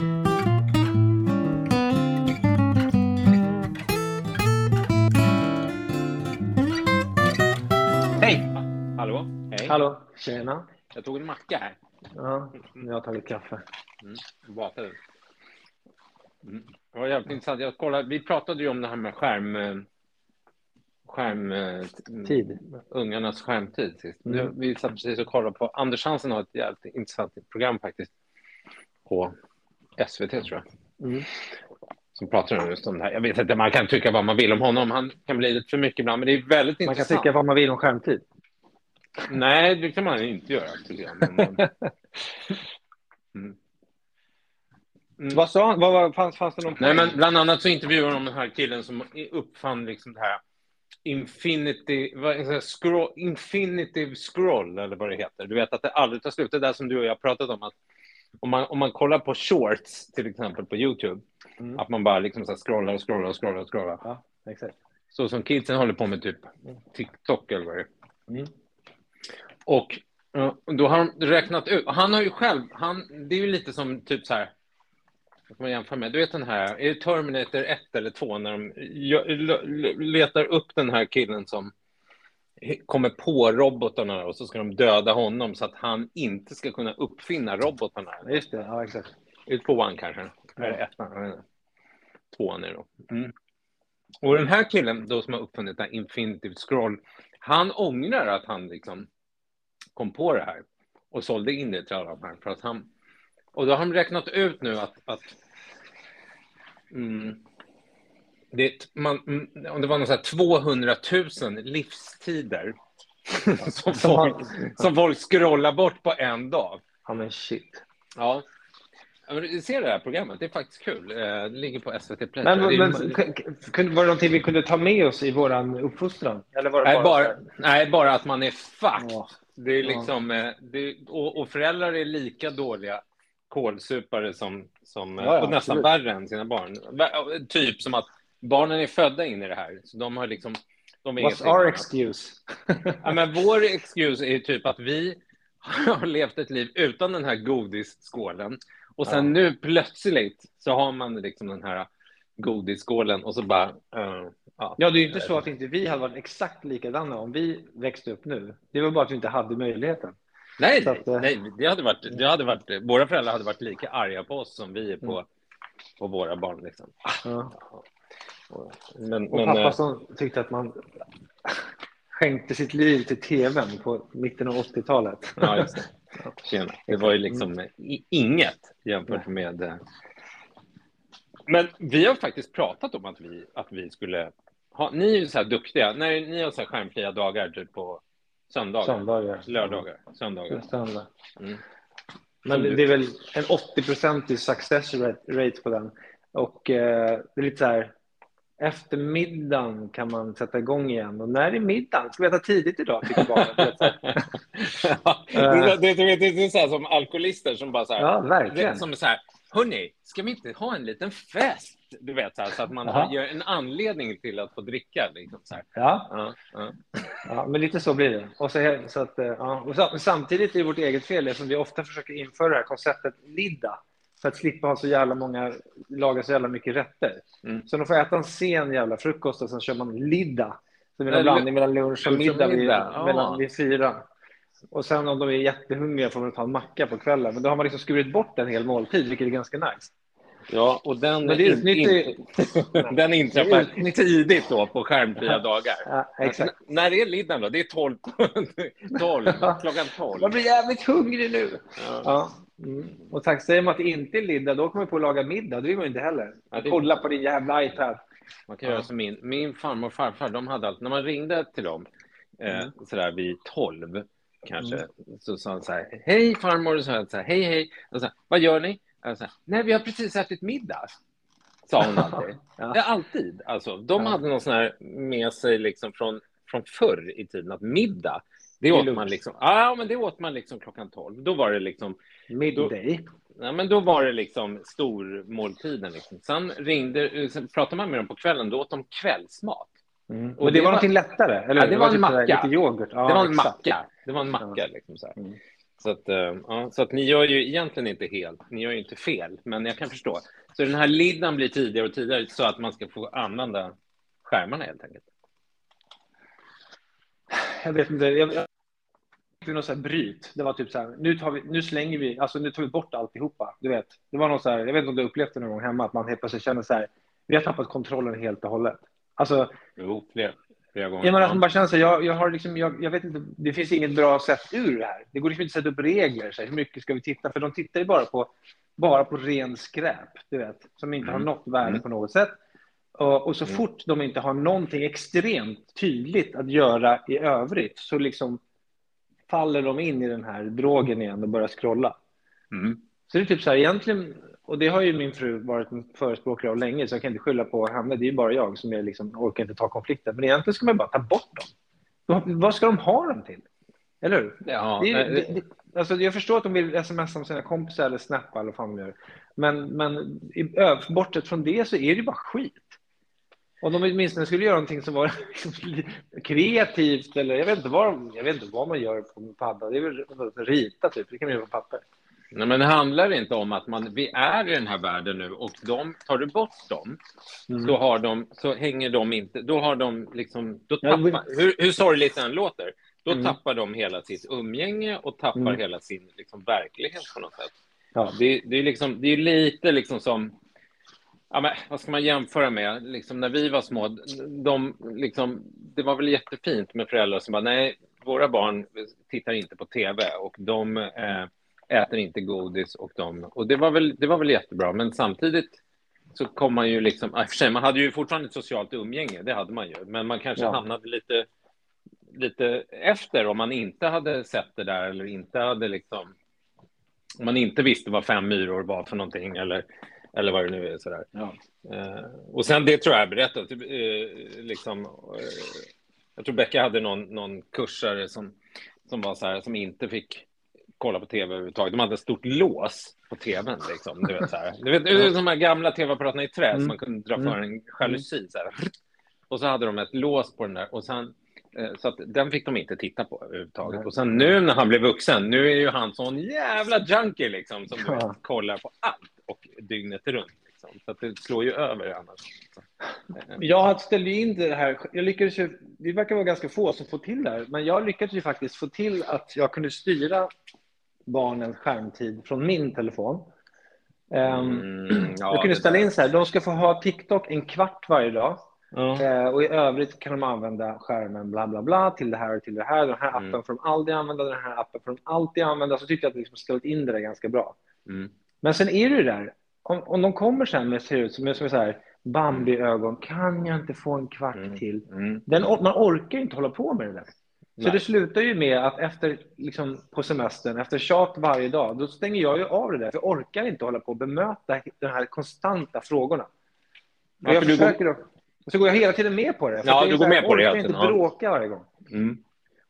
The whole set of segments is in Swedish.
Hej! Hallå? Hej. Hallå! Tjena! Jag tog en macka här. Ja, jag har tagit kaffe. Mm. Bakade. Mm. Det var jävligt intressant. Jag kollade, vi pratade ju om det här med skärm... eh, skärm eh, Tid. Ungarnas skärmtid sist. Mm. Nu, vi satt precis och kollade på... Anders Hansen har ett jävligt intressant program faktiskt. På SVT tror jag. Mm. Som pratar just om det här. Jag vet inte, man kan tycka vad man vill om honom. Han kan bli lite för mycket ibland, men det är väldigt Man kan intressant. tycka vad man vill om skärmtid. Nej, det kan man inte göra. Men, mm. Mm. Vad sa han? Vad, var- fanns, fanns det någon Nej, men bland annat så intervjuar de den här killen som uppfann liksom det här Infinity, vad scroll, Infinitive scroll, eller vad det heter. Du vet att det aldrig tar slut. Det där som du och jag pratat om. Att om, man, om man kollar på shorts, till exempel på YouTube, Mm. att man bara liksom så scrollar och scrollar och scrollar och scrollar. Ja, exakt. Så som kidsen håller på med typ TikTok eller vad det är. Mm. Och då har de räknat ut, han har ju själv, han, det är ju lite som typ så här, vad kan man jämföra med? Du vet den här, är det Terminator 1 eller 2 när de letar upp den här killen som kommer på robotarna och så ska de döda honom så att han inte ska kunna uppfinna robotarna. Just det, ja exakt. Är det tvåan kanske? Eller ettan? Tvåan är det då. Mm. Och den här killen då som har uppfunnit det här Infinitive Scroll, han ångrar att han liksom kom på det här och sålde in det till alla de här. För att han, och då har de räknat ut nu att, att mm, det, man, mm, om det var någon så här 200 000 livstider som, folk, som folk scrollar bort på en dag. Ja men shit. Ja. Men Du ser det här programmet, det är faktiskt kul. Eh, Det ligger på SVT Play. Men, men kunde- var det någonting vi kunde ta med oss i våran uppfostran? Eller var det nej, bara... nej, bara att man är fucked. Ja. Det är liksom, eh, det, och, och föräldrar är lika dåliga kålsupare som, som eh, Ja, ja, och nästan absolut. värre än sina barn. Typ som att barnen är födda in i det här, så de har liksom... De är What's our excuse? Ja, men vår excuse är typ att vi har levt ett liv utan den här godisskålen. Och sen Ja. nu plötsligt så har man liksom den här godisskålen och så bara... eh, ja. Ja, det är ju inte så att inte vi hade varit exakt likadana om vi växte upp nu. Det var bara att vi inte hade möjligheten. Nej, att, eh, nej, det hade varit, det hade varit, våra föräldrar hade varit lika arga på oss som vi är på, Mm. på våra barn. Liksom. Ja. Men, Och men, pappa eh, som tyckte att man skänkte sitt liv till tvn på mitten av 80-talet. ja, just det. Tjena. Det var ju liksom i- inget jämfört med... eh, Men vi har faktiskt pratat om att vi, att vi skulle ha... Ni är ju så här duktiga. När ni har så här skärmfria dagar typ på söndagar, Söndagar. lördagar, söndagar. Söndag. Mm. Men det är väl en 80-procentig success rate- rate på den. Och eh, det är lite så här, efter middagen kan man sätta igång igen. Och när är middagen? Ska vi äta tidigt idag? Tycker barnen. Så. Ja, det, är- det, det, det är så här som alkoholister som bara så här... Ja, verkligen. som så här, hörni, ska vi inte ha en liten fest? Du vet, så, här, så att man har, gör en anledning till att få dricka. Liksom, så här. Ja, Ja, ja. ja, men lite så blir det. Och, så, så att, eh, ja. och sam- samtidigt är det vårt eget fel eftersom vi ofta försöker införa det här konceptet lidda för att slippa ha så jävla många, laga så jävla mycket rätter. Mm. Så de får äta en sen jävla frukost och sen kör man lidda. Så det är en blandning mellan lunch och middag vid, middag, ja. mellan, vid fyra. Och sen om de är jättehungriga får de ta en macka på kvällen. Men då har man liksom skurit bort en hel måltid, vilket är ganska nice. ja, och den, Men det in- utnyttjar in- den inträffar tidigt då på skärmfria dagar. Ja, exakt. N- när är middagen då? Det är 12, 12 klockan 12. Man blir jävligt hungrig nu. Ja. Ja. Mm. Och tack, säger man att det inte är middag, då kommer man på att laga middag. Det vill man ju inte heller. Ja, det- Kolla på din jävla iPad. Man kan Ja. göra som min, min farmor och farfar, de hade alltid, när man ringde till dem eh, Mm. sådär vid 12 kanske, så sa han så här, hej farmor, och så här, hej hej, och så här, vad gör ni? Så här, Nej, vi har precis ätit middag, sa hon alltid. Ja. Ja, alltid. Alltså, de Ja. hade någon sån här med sig liksom från, från förr i tiden, att middag, det åt man liksom, ja men det åt man liksom klockan 12. Då var det liksom, Midday. Ja, men då var det liksom stormåltiden. Liksom. Sen ringde, sen pratade man med dem på kvällen, då åt de kvällsmat. Mm. Och det, det var var- någonting lättare? Eller? Ja, det var en typ macka. Lite yoghurt? Ja, det var en exakt. macka. Det var en macka. Liksom, så. Mm. Så att, eh, ja, så att ni gör ju egentligen inte helt, ni gör ju inte fel, men jag kan förstå. Så den här liddan blir tidigare och tidigare så att man ska få använda skärmarna helt enkelt. Jag vet inte. Jag, fick något så här bryt. Det var typ så här, nu, tar vi, nu slänger vi, alltså nu tar vi bort alltihopa. Du vet, det var något så här, jag vet inte om du upplevt det någon gång hemma, att man helt plötsligt känner så här, vi har tappat kontrollen helt och hållet. Alltså, jo, flera, flera gånger. Ja, men att man bara känner så här, jag, jag har liksom, jag, jag, vet inte, det finns inget bra sätt ur det här. Det går liksom inte att sätta upp regler, så här, hur mycket ska vi titta? För de tittar ju bara på, bara på ren skräp, du vet, som inte mm. har något värde mm. på något sätt. Och, och så mm. fort de inte har någonting extremt tydligt att göra i övrigt så liksom faller de in i den här drogen igen och börjar scrolla. Mm. Så det är typ så här egentligen, och det har ju min fru varit en förespråkare av länge, så jag kan inte skylla på henne. Det är ju bara jag som är liksom, orkar inte ta konflikten. Men egentligen ska man bara ta bort dem. Vad ska de ha dem till? Eller hur? Ja, det det, det, alltså jag förstår att de vill smsa med sina kompisar eller snappa eller vad fan de gör. Men, men bortsett från det så är det bara skit. Om de åtminstone skulle göra någonting som var kreativt eller jag vet inte vad, jag vet inte vad man gör på padda. Det är väl rita typ, det kan man göra på papper. Nej, men det handlar inte om att man, vi är i den här världen nu och de, tar du bort dem mm. så, har de, så hänger de inte, då har de liksom, då tappar, hur, hur sorgligt det än låter, då mm. tappar de hela sitt umgänge och tappar mm. hela sin liksom, verklighet på något sätt. Ja. Det, det, är liksom, det är lite liksom som, ja, men, vad ska man jämföra med? Liksom, när vi var små, de, liksom, det var väl jättefint med föräldrar som bara, nej, våra barn tittar inte på tv och de eh, äter inte godis och de, och det var väl, det var väl jättebra, men samtidigt så kom man ju liksom, i och för sig, man hade ju fortfarande ett socialt umgänge, det hade man ju, men man kanske ja. hamnade lite, lite efter om man inte hade sett det där eller inte hade liksom, om man inte visste vad fem myror var för någonting eller, eller vad det nu är sådär. Ja. Uh, och sen det tror jag jag berättat, uh, liksom, uh, jag tror Becka hade någon, någon kursare som, som var så här, som inte fick kolla på tv överhuvudtaget. De hade ett stort lås på tvn. Liksom. Du vet, så här. Du vet, är de här gamla tv-apparaterna i trä mm. som man kunde dra för en jalusi. Så här. Och så hade de ett lås på den där. Och sen, eh, så att den fick de inte titta på överhuvudtaget. Och sen nu när han blev vuxen, nu är ju han sån jävla junkie liksom, som ja. vet, kollar på allt och dygnet runt. Liksom. Så att det slår ju över annars. Jag ställde in det här. Jag lyckades ju, det verkar vara ganska få som får till det här, men jag lyckades ju faktiskt få till att jag kunde styra barnens skärmtid från min telefon. Um, mm, ja, jag kunde ställa in så här, de ska få ha TikTok en kvart varje dag. Uh, och i övrigt kan de använda skärmen bla bla bla till det här och till det här. Den här appen mm. får de aldrig använda, den här appen får de alltid använda. Så tyckte jag att jag liksom ställt in det där ganska bra. Mm. Men sen är det ju där, om, om de kommer sen med ser ut som, som så här, Bambi-ögon, kan jag inte få en kvart mm. till? Mm. Den, man orkar inte hålla på med det där. Så Nej. det slutar ju med att efter, liksom, på semestern, efter tjat varje dag, då stänger jag ju av det där. För jag orkar inte hålla på och bemöta de här konstanta frågorna. Ja, jag försöker går... Och så går jag hela tiden med på det. ja, du går med på det. Jag orkar inte bråka varje gång. Mm.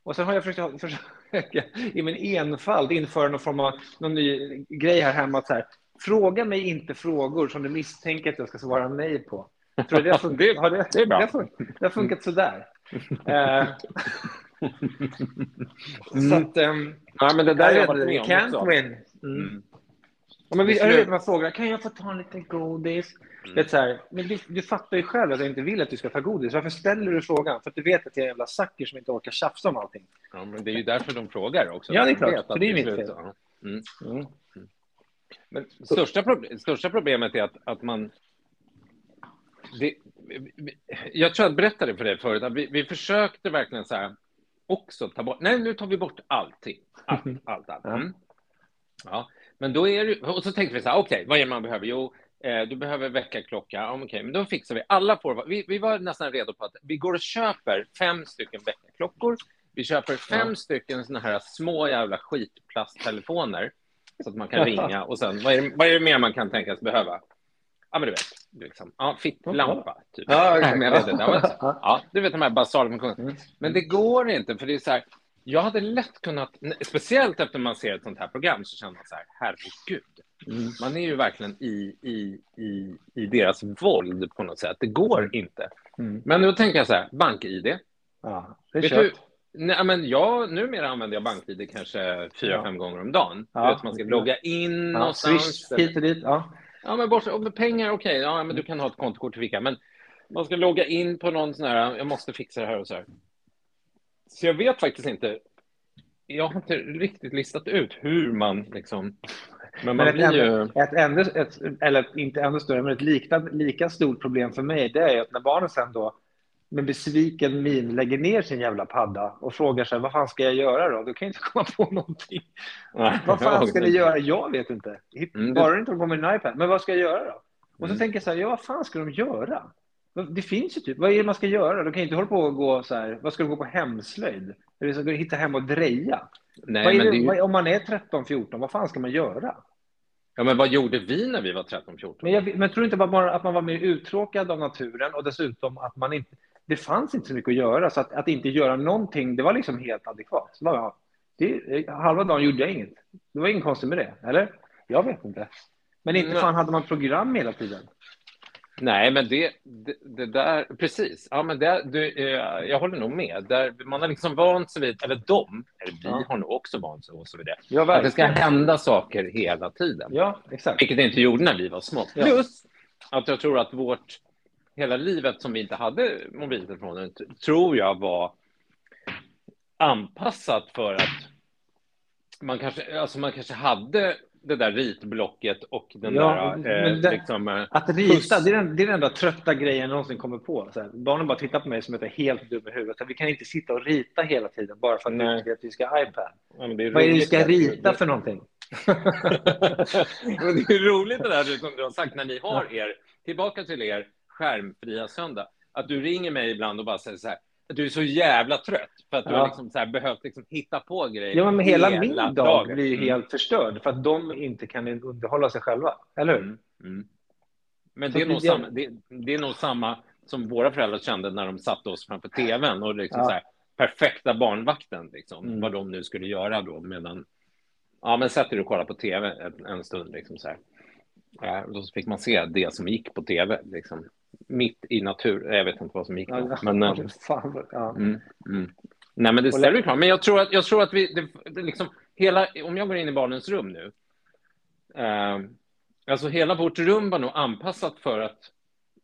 Och sen har jag försökt, försöka i min enfald införa någon form av någon ny grej här hemma. Att så här, fråga mig inte frågor som du misstänker att jag ska svara nej på. Tror det, har funkat, det, har det, det, är bra. Det har funkat, det har funkat sådär. Mm. Så att, um, ja, men det där jag varit med om can't också. win. Mm. Mm. Men vi, jag vet, man frågar, kan jag få ta en liten godis? Mm. Det så här, men du, du, fattar ju själv att jag inte vill att du ska ta godis. Varför ställer du frågan? För att du vet att jag är en jävla sucker som inte orkar tjafsa om allting. Ja, men det är ju därför de frågar också. Ja, det är klart. För det är mitt fel. Mm. Mm. Men största, problem, största problemet är att, att man... Det, jag tror jag berättade för dig förut att vi, vi försökte verkligen så här också ta bort. Nej, nu tar vi bort allting. Allt, allt, allt. Mm. Ja, men då är det, och så tänkte vi så här, okej, okay, vad är det man behöver? Jo, eh, du behöver väckarklocka. Ja, okej, okay, men då fixar vi. Alla får, vi, vi var nästan redo på att vi går och köper fem stycken väckarklockor. Vi köper fem ja. stycken såna här små jävla skitplasttelefoner så att man kan ringa och sen vad är, det, vad är det mer man kan tänkas behöva? Ja, men du vet, liksom, ja, fittlampa, typ. Ja, okay. men jag vet inte. Ja, du vet de här basalfunktionerna. Mm. Men det går inte, för det är så här, jag hade lätt kunnat, speciellt efter man ser ett sånt här program, så känner man så här, herregud. Mm. Man är ju verkligen i, i, i, i deras våld på något sätt. Det går mm. inte. Mm. Men då tänker jag så här, bank-id. Ja, det är vet, du, Nej, men jag, numera använder jag BankID kanske fyra, Ja. fem gånger om dagen. Ja. Du vet, man ska logga in Ja, någonstans. Swish hit och dit. Ja. Ja, men bort, med pengar, okej, ja, men du kan ha ett kontokort i fickan. Men man ska logga in på någon sån här, jag måste fixa det här och så här. Så jag vet faktiskt inte. Jag har inte riktigt listat ut hur man liksom... Men man Men ett, blir ju... ett, ännu, ett, eller inte ännu större, men ett lika, lika stort problem för mig, det är att när barnen sen då med besviken min lägger ner sin jävla padda och frågar sig vad fan ska jag göra då? Då kan jag inte komma på någonting. Vad fan ska ni göra? Jag vet inte. Mm, Bara du inte på en iPad. Men vad ska jag göra då? Och så Mm. tänker jag så här, ja vad fan ska de göra? Det finns ju typ, vad är det man ska göra? De kan ju inte hålla på och gå så här, vad ska de gå på hemslöjd? Eller ska de hitta hem och dreja? Nej, det, ju... vad, om man är 13-14, vad fan ska man göra? Ja, men vad gjorde vi när vi var 13-14? Men jag, men jag tror inte bara, att man var mer uttråkad av naturen och dessutom att man inte... Det fanns inte så mycket att göra, så att, att inte göra någonting, det var liksom helt adekvat. Bara, det, halva dagen gjorde jag inget. Det var inget konstigt med det, eller? Jag vet inte. Men inte fan hade man program hela tiden. Nej, men det, det, det där, precis. Ja, men det, du, eh, jag håller nog med. Där, man har liksom vant sig vid, eller de, eller vi Ja. har nog också vant sig vid det, Ja, att det ska hända saker hela tiden. Ja, exakt. Vilket det inte gjorde när vi var små. Ja. Plus att jag tror att vårt, hela livet som vi inte hade mobiltelefoner, t- tror jag var anpassat för att man kanske, alltså man kanske hade det där ritblocket och den Ja, där, eh, det- liksom, eh, Att rita, det är, den, det är den enda trötta grejen jag någonsin kommer på. Så här, barnen bara tittar på mig som att jag är helt dum i huvudet. Så Vi kan inte sitta och rita hela tiden bara för att Nej. vi att vi ska ha iPad. ja, är Vad är det vi ska rita för någonting? Men det är roligt det där som du har sagt när ni har er, tillbaka till er skärmfria söndag, att du ringer mig ibland och bara säger så här, du är så jävla trött för att du Ja. har liksom så här behövt liksom hitta på grejer Ja, men hela, min dag dagen. blir ju Mm. helt förstörd för att de inte kan underhålla sig själva. Eller hur? Mm. Mm. Men det är, nog det- samma, det, det är nog samma som våra föräldrar kände när de satte oss framför tvn och liksom Ja. så här, perfekta barnvakten, liksom, Mm. vad de nu skulle göra då medan Ja, men sätter du och kollar på tv en, en stund, liksom så här. Eh, då fick man se det som gick på tv, liksom. Mitt i natur. Jag vet inte vad som gick då, men... eh, Fan, ja. Mm, mm. Nej, men det ställer ju klart. Men jag tror att, jag tror att vi, det, det liksom, hela, om jag går in i barnens rum nu, eh, alltså hela vårt rum var nog anpassat för att,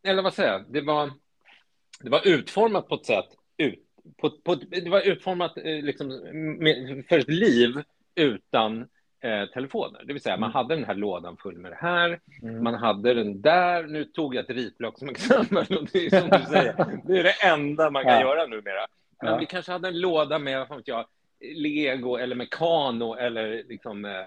eller vad säger jag, det var, det var utformat på ett sätt, ut, på, på, det var utformat eh, liksom, med, för ett liv utan eh, telefoner. Det vill säga, man Mm. hade den här lådan full med det här, Mm. man hade den där, nu tog jag ett ritblock som exempel, och det är som du säger, det är det enda man kan Ja. göra numera. Men Ja. vi kanske hade en låda med, vad fan vet jag, lego eller mekano eller liksom, eh,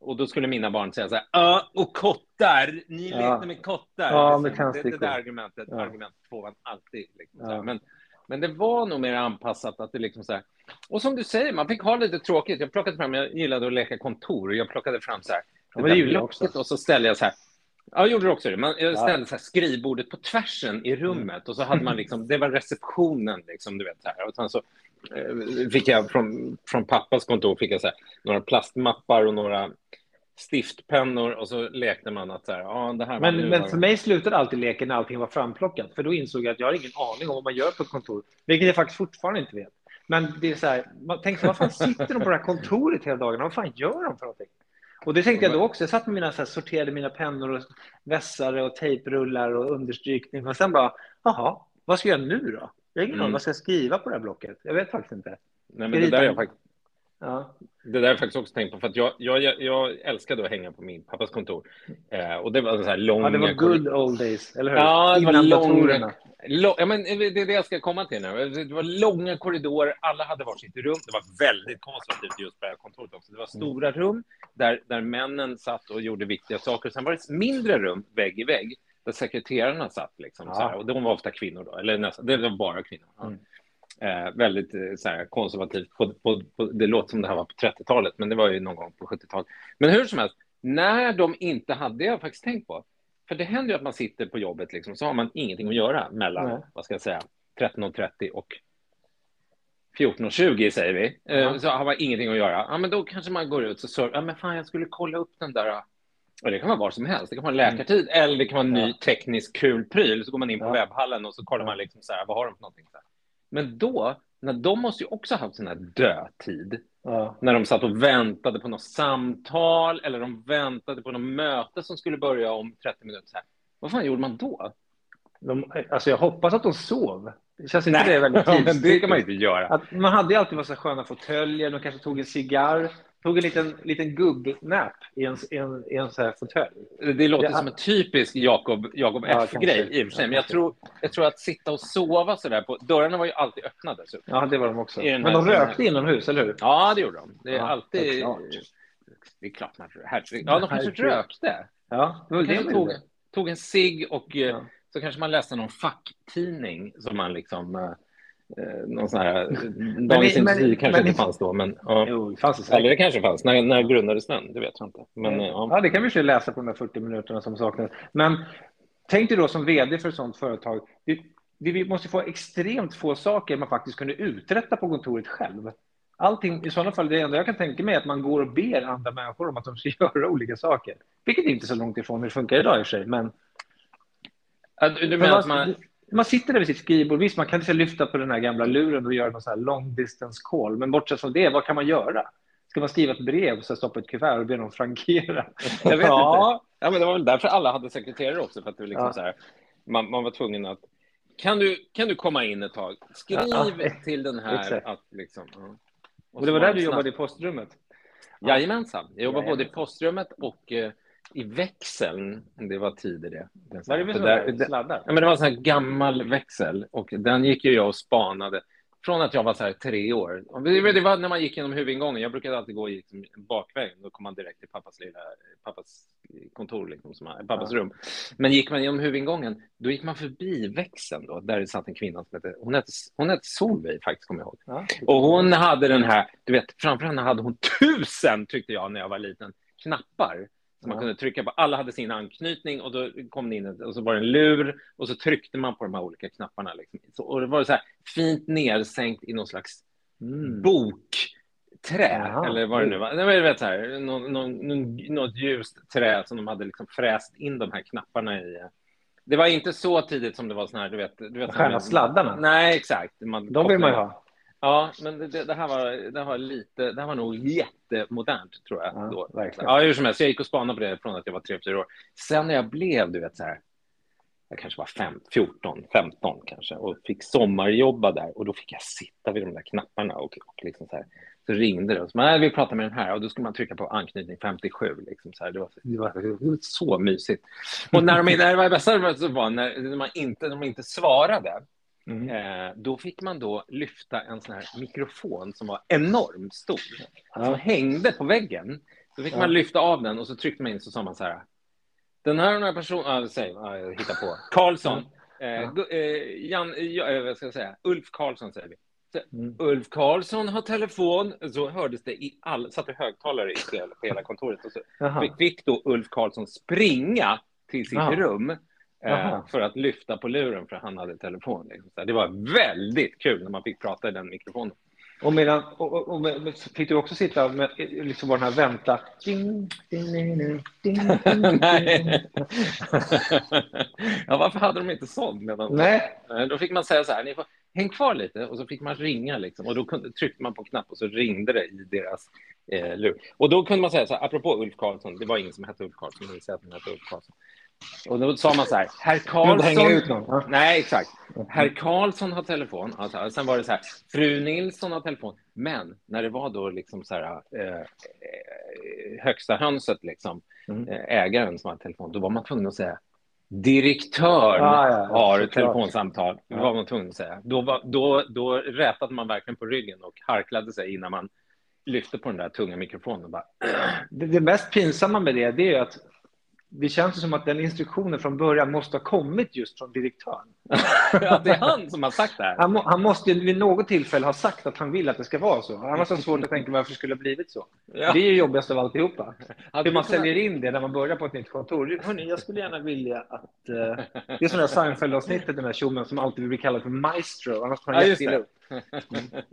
och då skulle mina barn säga så här, "Ja, och kottar, ni Ja. lekte med kottar. Ja, Liksom, det, det där argumentet, Ja. argument får man alltid. Liksom. Men, men det var nog mer anpassat att det liksom så här, och som du säger, man fick ha lite tråkigt. Jag plockade fram, jag gillade att leka kontor, och jag plockade fram så här, det blocket också. och så ställde jag så här, Ja, jag gjorde också det. Man, jag Ja. ställde så här skrivbordet på tvärsen i rummet och så hade man liksom, det var receptionen liksom, du vet så här. Och sen så eh, fick jag från, från pappas kontor fick jag så här, några plastmappar och några stiftpennor och så lekte man att så här, ja, det här Men, men för mig slutade alltid leken när allting var framplockat. För då insåg jag att jag har ingen aning om vad man gör på ett kontor. Vilket jag faktiskt fortfarande inte vet. Men det är så här, man tänker så, vad fan sitter de på det här kontoret hela dagarna? Vad fan gör de för någonting? Och det tänkte jag då också. Jag satt med mina, så här, sorterade mina pennor och vässare och tejprullar och understrykning. Och sen bara, jaha, vad ska jag göra nu då? Jag har ingen Mm. aning. Vad ska jag skriva på det här blocket? Jag vet faktiskt inte. Nej, men det där, har jag Ja. det där har jag faktiskt också tänkt på, för att jag, jag, jag, älskade att hänga på min pappas kontor. Eh, och det var så här långa... ja, det var good old days, eller hur? Ja, det var långa, ja, men det är det jag ska komma till nu. Det var långa korridorer, alla hade varsitt rum. Det var väldigt konservativt just på det här kontoret också. Det var stora rum där, där männen satt och gjorde viktiga saker. Sen var det mindre rum, vägg i vägg, där sekreterarna satt. Liksom, Ja. så här. Och de var ofta kvinnor då, eller nästan, det var bara kvinnor. Ja. Mm. Eh, väldigt eh, konservativt. På, på, på, det låter som det här var på 30-talet, men det var ju någon gång på 70-talet. Men hur som helst, när de inte hade, det jag faktiskt tänkt på, för det händer ju att man sitter på jobbet liksom, så har man ingenting att göra mellan, Nej. vad ska jag säga, 13.30 och 14.20 säger vi. Eh, Ja. Så har man ingenting att göra. Ja, men då kanske man går ut och så, ja men fan jag skulle kolla upp den där. Och det kan vara var som helst. Det kan vara en läkartid eller det kan vara en ny Mm. Ja. teknisk kul pryl. Så går man in på Ja. webbhallen och så kollar man liksom så här, vad har de för någonting? Så här. Men då, när de måste ju också ha haft sån här dödtid. Ja. När de satt och väntade på något samtal eller de väntade på något möte som skulle börja om 30 minuter. Så här. Vad fan gjorde man då? De, alltså jag hoppas att de sov. Det känns inte det väldigt Ja, men det kan man inte göra. Att man hade ju alltid massa sköna fåtöljer, de kanske tog en cigarr, tog en liten, liten gubbnap i en, i en, i en så här fåtölj. Det låter Ja. som en typisk Jakob, Jakob Ja, F-grej i och för sig. Men jag tror, jag tror att sitta och sova så där på... Dörrarna var ju alltid öppna dessutom. Ja, det var de också. Men här- de rökte inomhus, eller hur? Ja, det gjorde de. Det är Ja, alltid... det är klart. Det är klart man herregud. Ja, de kanske rökte. Ja, det var De det tog, tog en cigg och eh, Ja. så kanske man läste någon facktidning som man liksom... eh, Eh, någon sån här... Dagens men- Industri kanske men- inte fanns då, men... Ja. Jo, det fanns det Eller det kanske fanns. När, när grundades den? Det vet jag inte. Men, eh, ja. Ja, det kan vi ju läsa på de här 40 minuterna som saknas. Men tänk dig då som vd för ett sådant företag. Vi, vi vi måste få extremt få saker man faktiskt kunde uträtta på kontoret själv. Allting, i sådana fall, det enda jag kan tänka mig är att man går och ber andra människor om att de ska göra olika saker. Vilket är inte så långt ifrån hur det funkar idag i och för sig. Men Du, du Men menar att man, man... sitter där vid sitt skrivbord. Visst, man kan inte lyfta på den här gamla luren och göra någon så här long distance call. Men bortsett från det, vad kan man göra? Ska man skriva ett brev och så stoppa ett kuvert och be någon frankera? Jag vet inte. ja, ja, men det var väl därför alla hade sekreterare också. För att det liksom Ja. så här, man, man var tvungen att... Kan du, kan du komma in ett tag? Skriv Ja, ja. till den här Exakt. att liksom... Ja. Och det var där du jobbade i postrummet? Jajamensan. Jag jobbade både i Jajamensan. postrummet och eh, i växeln. Det var tider det. Den Var det där- det- sladdar? Ja, men det var en sån här gammal växel och den gick ju jag och spanade från att jag var så här tre år. Det var när man gick genom huvudingången. Jag brukade alltid gå liksom bakvägen. Då kom man direkt till pappas lilla pappas kontor, liksom, som, pappas rum. Men gick man genom huvudingången, då gick man förbi växeln. Då, där det satt en kvinna som hette, hon hette, hon hette Solveig faktiskt, kommer jag ihåg. Ja. Och hon hade den här, du vet, framför henne hade hon tusen, tyckte jag när jag var liten, knappar. Som man kunde trycka på. Alla hade sin anknytning och då kom det in ett- och så var det en lur och så tryckte man på de här olika knapparna. Liksom. Så, och det var så här fint nedsänkt i någon slags Mm. bokträ, Jaha. eller vad det nu var. Det var vet, så här, någon, någon, något ljust trä som de hade liksom fräst in de här knapparna i. Det var inte så tidigt som det var sån här, du vet. Du vet Sköna sladdarna? Nej, exakt. Man, De vill man ju ha. Ja, men det, det, här var, det här var lite, det här var nog jättemodernt tror jag. Ja, då. verkligen. Ja, hur som helst, jag gick och spanade på det från att jag var 3-4 år. Sen när jag blev, du vet så här, jag kanske var fem, 14, 15 kanske och fick sommarjobba där och då fick jag sitta vid de där knapparna och, och liksom så här, så ringde det och så, nej, vi pratar med den här och då skulle man trycka på anknytning 57 liksom så här. Det var, det var, det var så mysigt. Och när, de, när det var bästa var när, när man inte, när de inte svarade Mm. Eh, då fick man då lyfta en sån här mikrofon som var enormt stor, som Ja. hängde på väggen. Då fick Ja. man lyfta av den och så tryckte man in så sa man så här. Den här är några person, ah, säg, ah, jag hittar på. Karlsson. Eh, Ja. Gu- eh, Jan, ja, eh, vad ska jag säga? Ulf Karlsson säger vi. Så, Mm. Ulf Karlsson har telefon. Så hördes det i all, satt i högtalare i hela, på hela kontoret. Och så fick, då Ulf Karlsson springa till sitt Jaha. rum eh, Jaha. för att lyfta på luren för han hade telefon. Liksom. Det var väldigt kul när man fick prata i den mikrofonen. Och, medan, och, och, och med, fick du också sitta med liksom bara den här vänta? Ding, ding, ding, Nej. ja, varför hade de inte sånt? Medan... Nej. Då fick man säga så här, ni får häng kvar lite och så fick man ringa liksom. och då kunde, tryckte man på knapp och så ringde det i deras eh, lur. Och då kunde man säga så här, apropå Ulf Karlsson, det var ingen som hette Ulf Karlsson, men att han hette Ulf Karlsson. Och då sa man så här, herr Karlsson... Nej, exakt. Herr Karlsson har telefon. Alltså, sen var det så här, fru Nilsson har telefon. Men när det var då liksom så här, eh, eh, högsta hönset, liksom, Mm. eh, ägaren som hade telefon, då var man tvungen att säga direktören Ah, ja, ja, har telefonsamtal. Det var man tvungen att säga. Då, var, då, då rätade man verkligen på ryggen och harklade sig innan man lyfte på den där tunga mikrofonen. Och bara, Det, det mest pinsamma med det, det är ju att det känns som att den instruktionen från början måste ha kommit just från direktören. ja, det är han som har sagt det här. Han, må, han måste vid något tillfälle ha sagt att han vill att det ska vara så. Annars är det svårt att tänka varför det skulle ha blivit så. Ja. Det är ju jobbigast av alltihopa. Hade Hur man säljer in det när man börjar på ett nytt kontor. Hörrni, jag skulle gärna vilja att... Eh, det är som det där Seinfeld-avsnittet, den där tjomen som alltid vill bli kallad för maestro. Annars tar han Ja, jätteilla det. Upp.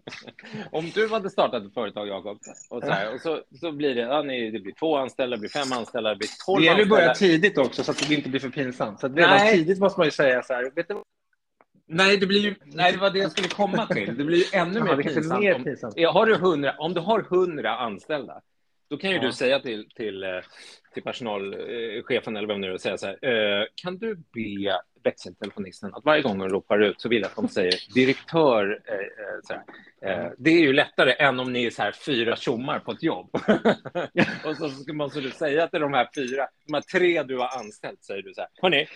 Om du hade startat ett företag, Jakob, och, så, här, och så, så blir det, ja, nej, det blir två anställda, det blir fem anställda, det blir tolv Det gäller att anställda. börja tidigt också så att det inte blir för pinsamt. Så redan Nej. tidigt måste man ju säga så här, vet du? Nej, det blir ju, nej, det var det jag skulle komma till. Det blir ju ännu mer pinsamt. mer om, pinsamt. Ja, har du 100, om du har 100 anställda, då kan ju Ja. du säga till, till, eh, till personalchefen eller vem det är, säga så här, eh, kan du be växeltelefonisten att varje gång de ropar ut så vill jag att de säger direktör. Eh, eh, eh det är ju lättare än om ni är så här fyra tjommar på ett jobb. och så ska måste du säga till de här fyra, de här tre du har anställt, säger du så här, hörni,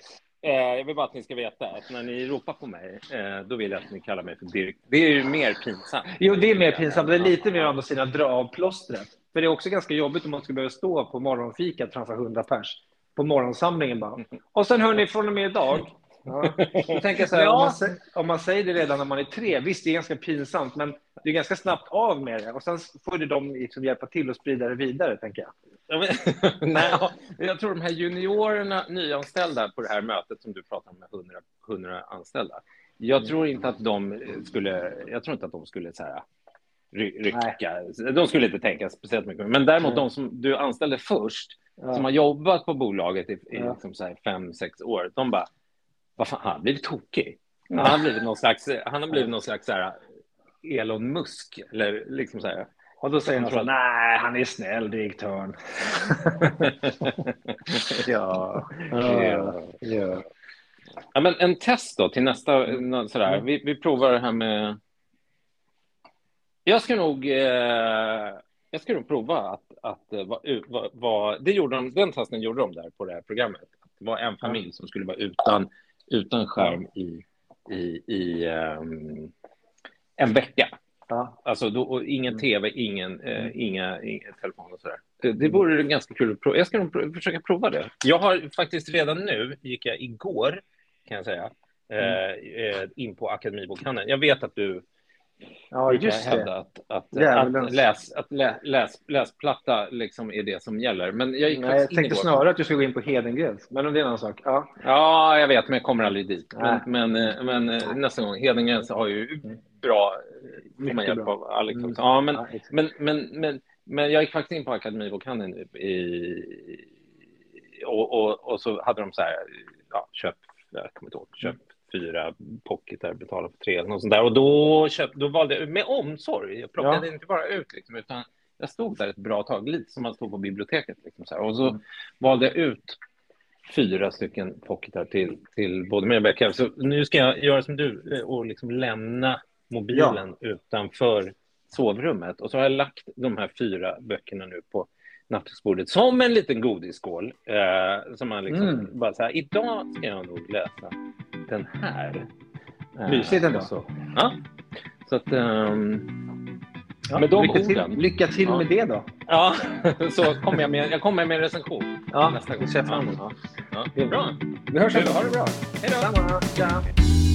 Eh, jag vill bara att ni ska veta att när ni ropar på mig, eh, då vill jag att ni kallar mig för direkt. Det är ju mer pinsamt. Jo, det är mer pinsamt. Det är lite mer å andra sidan dra av plåstret. För det är också ganska jobbigt om man ska behöva stå på morgonfikat framför 100 pers. På morgonsamlingen bara. Och sen hörni, från och med idag. Ja. Då tänker jag så här, Ja. om, man, om man säger det redan när man är tre, visst det är ganska pinsamt, men det är ganska snabbt av med det. Och sen får ju de liksom hjälpa till och sprida det vidare, tänker jag. Ja, men- Nej, ja, jag tror de här juniorerna, nyanställda på det här mötet som du pratar om med 100, 100 anställda. Jag tror inte att de skulle, jag tror inte att de skulle så här, ry- rycka. De skulle inte tänka speciellt mycket. Men däremot Nej. de som du anställde först, Ja. som har jobbat på bolaget i, i Ja. liksom här fem, sex år, de bara, vad fan, han har blivit tokig. Han har blivit någon slags, han har blivit någon slags så här, Elon Musk, eller liksom så här. Och då säger tror så nej, han är snäll, direktören. ja. Ja. Ja. Ja, men en test då till nästa. nå- Sådär. Mm. Vi, vi provar det här med... Jag ska nog, eh, jag ska nog prova att, att eh, vara vara- det gjorde de, den testen gjorde de där på det här programmet. Det var en familj som skulle vara utan, utan skärm i, i, i ehm, en vecka. Ja. Alltså då, och ingen Mm. tv, ingen, eh, inga, inga telefon och sådär. Det, det vore ganska kul att prova. Jag ska nog prov- försöka prova det. Jag har faktiskt redan nu, gick jag igår, kan jag säga, eh, eh, in på Akademibokhandeln. Jag vet att du ja, brukar just hävda det. att, att, att, läs, att lä, läs, läsplatta liksom är det som gäller. Men jag gick Nej, jag tänkte snarare att du skulle gå in på Hedengrens, men om det är en annan sak. Ja. Ja, jag vet, men jag kommer aldrig dit. Men, Nej. men, eh, men eh, nästa gång, Hedengrens har ju bra, eh, får man Mycket hjälp bra. av Alex Mm. också. Ja, men, Ja, men, men, men, men jag gick faktiskt in på Akademibokhandeln i, och, och, och så hade de så här, ja, köp, jag kommer inte ihåg, köp fyra pocketar, betala för tre eller något sånt där. Och då, köp, då valde jag, med omsorg, jag plockade Ja. inte bara ut liksom, utan jag stod där ett bra tag, lite som man stod på biblioteket. Liksom, så här. Och så Mm. valde jag ut fyra stycken pocketar till, till både mig och Becka. Så nu ska jag göra som du eh, och liksom lämna mobilen utanför sovrummet. Och så har jag lagt de här fyra böckerna nu på nattduksbordet som en liten godisskål. Eh, som man liksom Mm. bara så här, idag ska jag nog läsa den här. Mysigt ändå. och Så, ja. Så att... ehm, Ja, Med de lycka, till, orden. lycka till Ja. med det då. ja, så kommer jag med, jag kommer med en recension Ja, nästa gång. det. Ja, ja. Bra. Vi hörs Du, ändå. ha det bra. Hej då.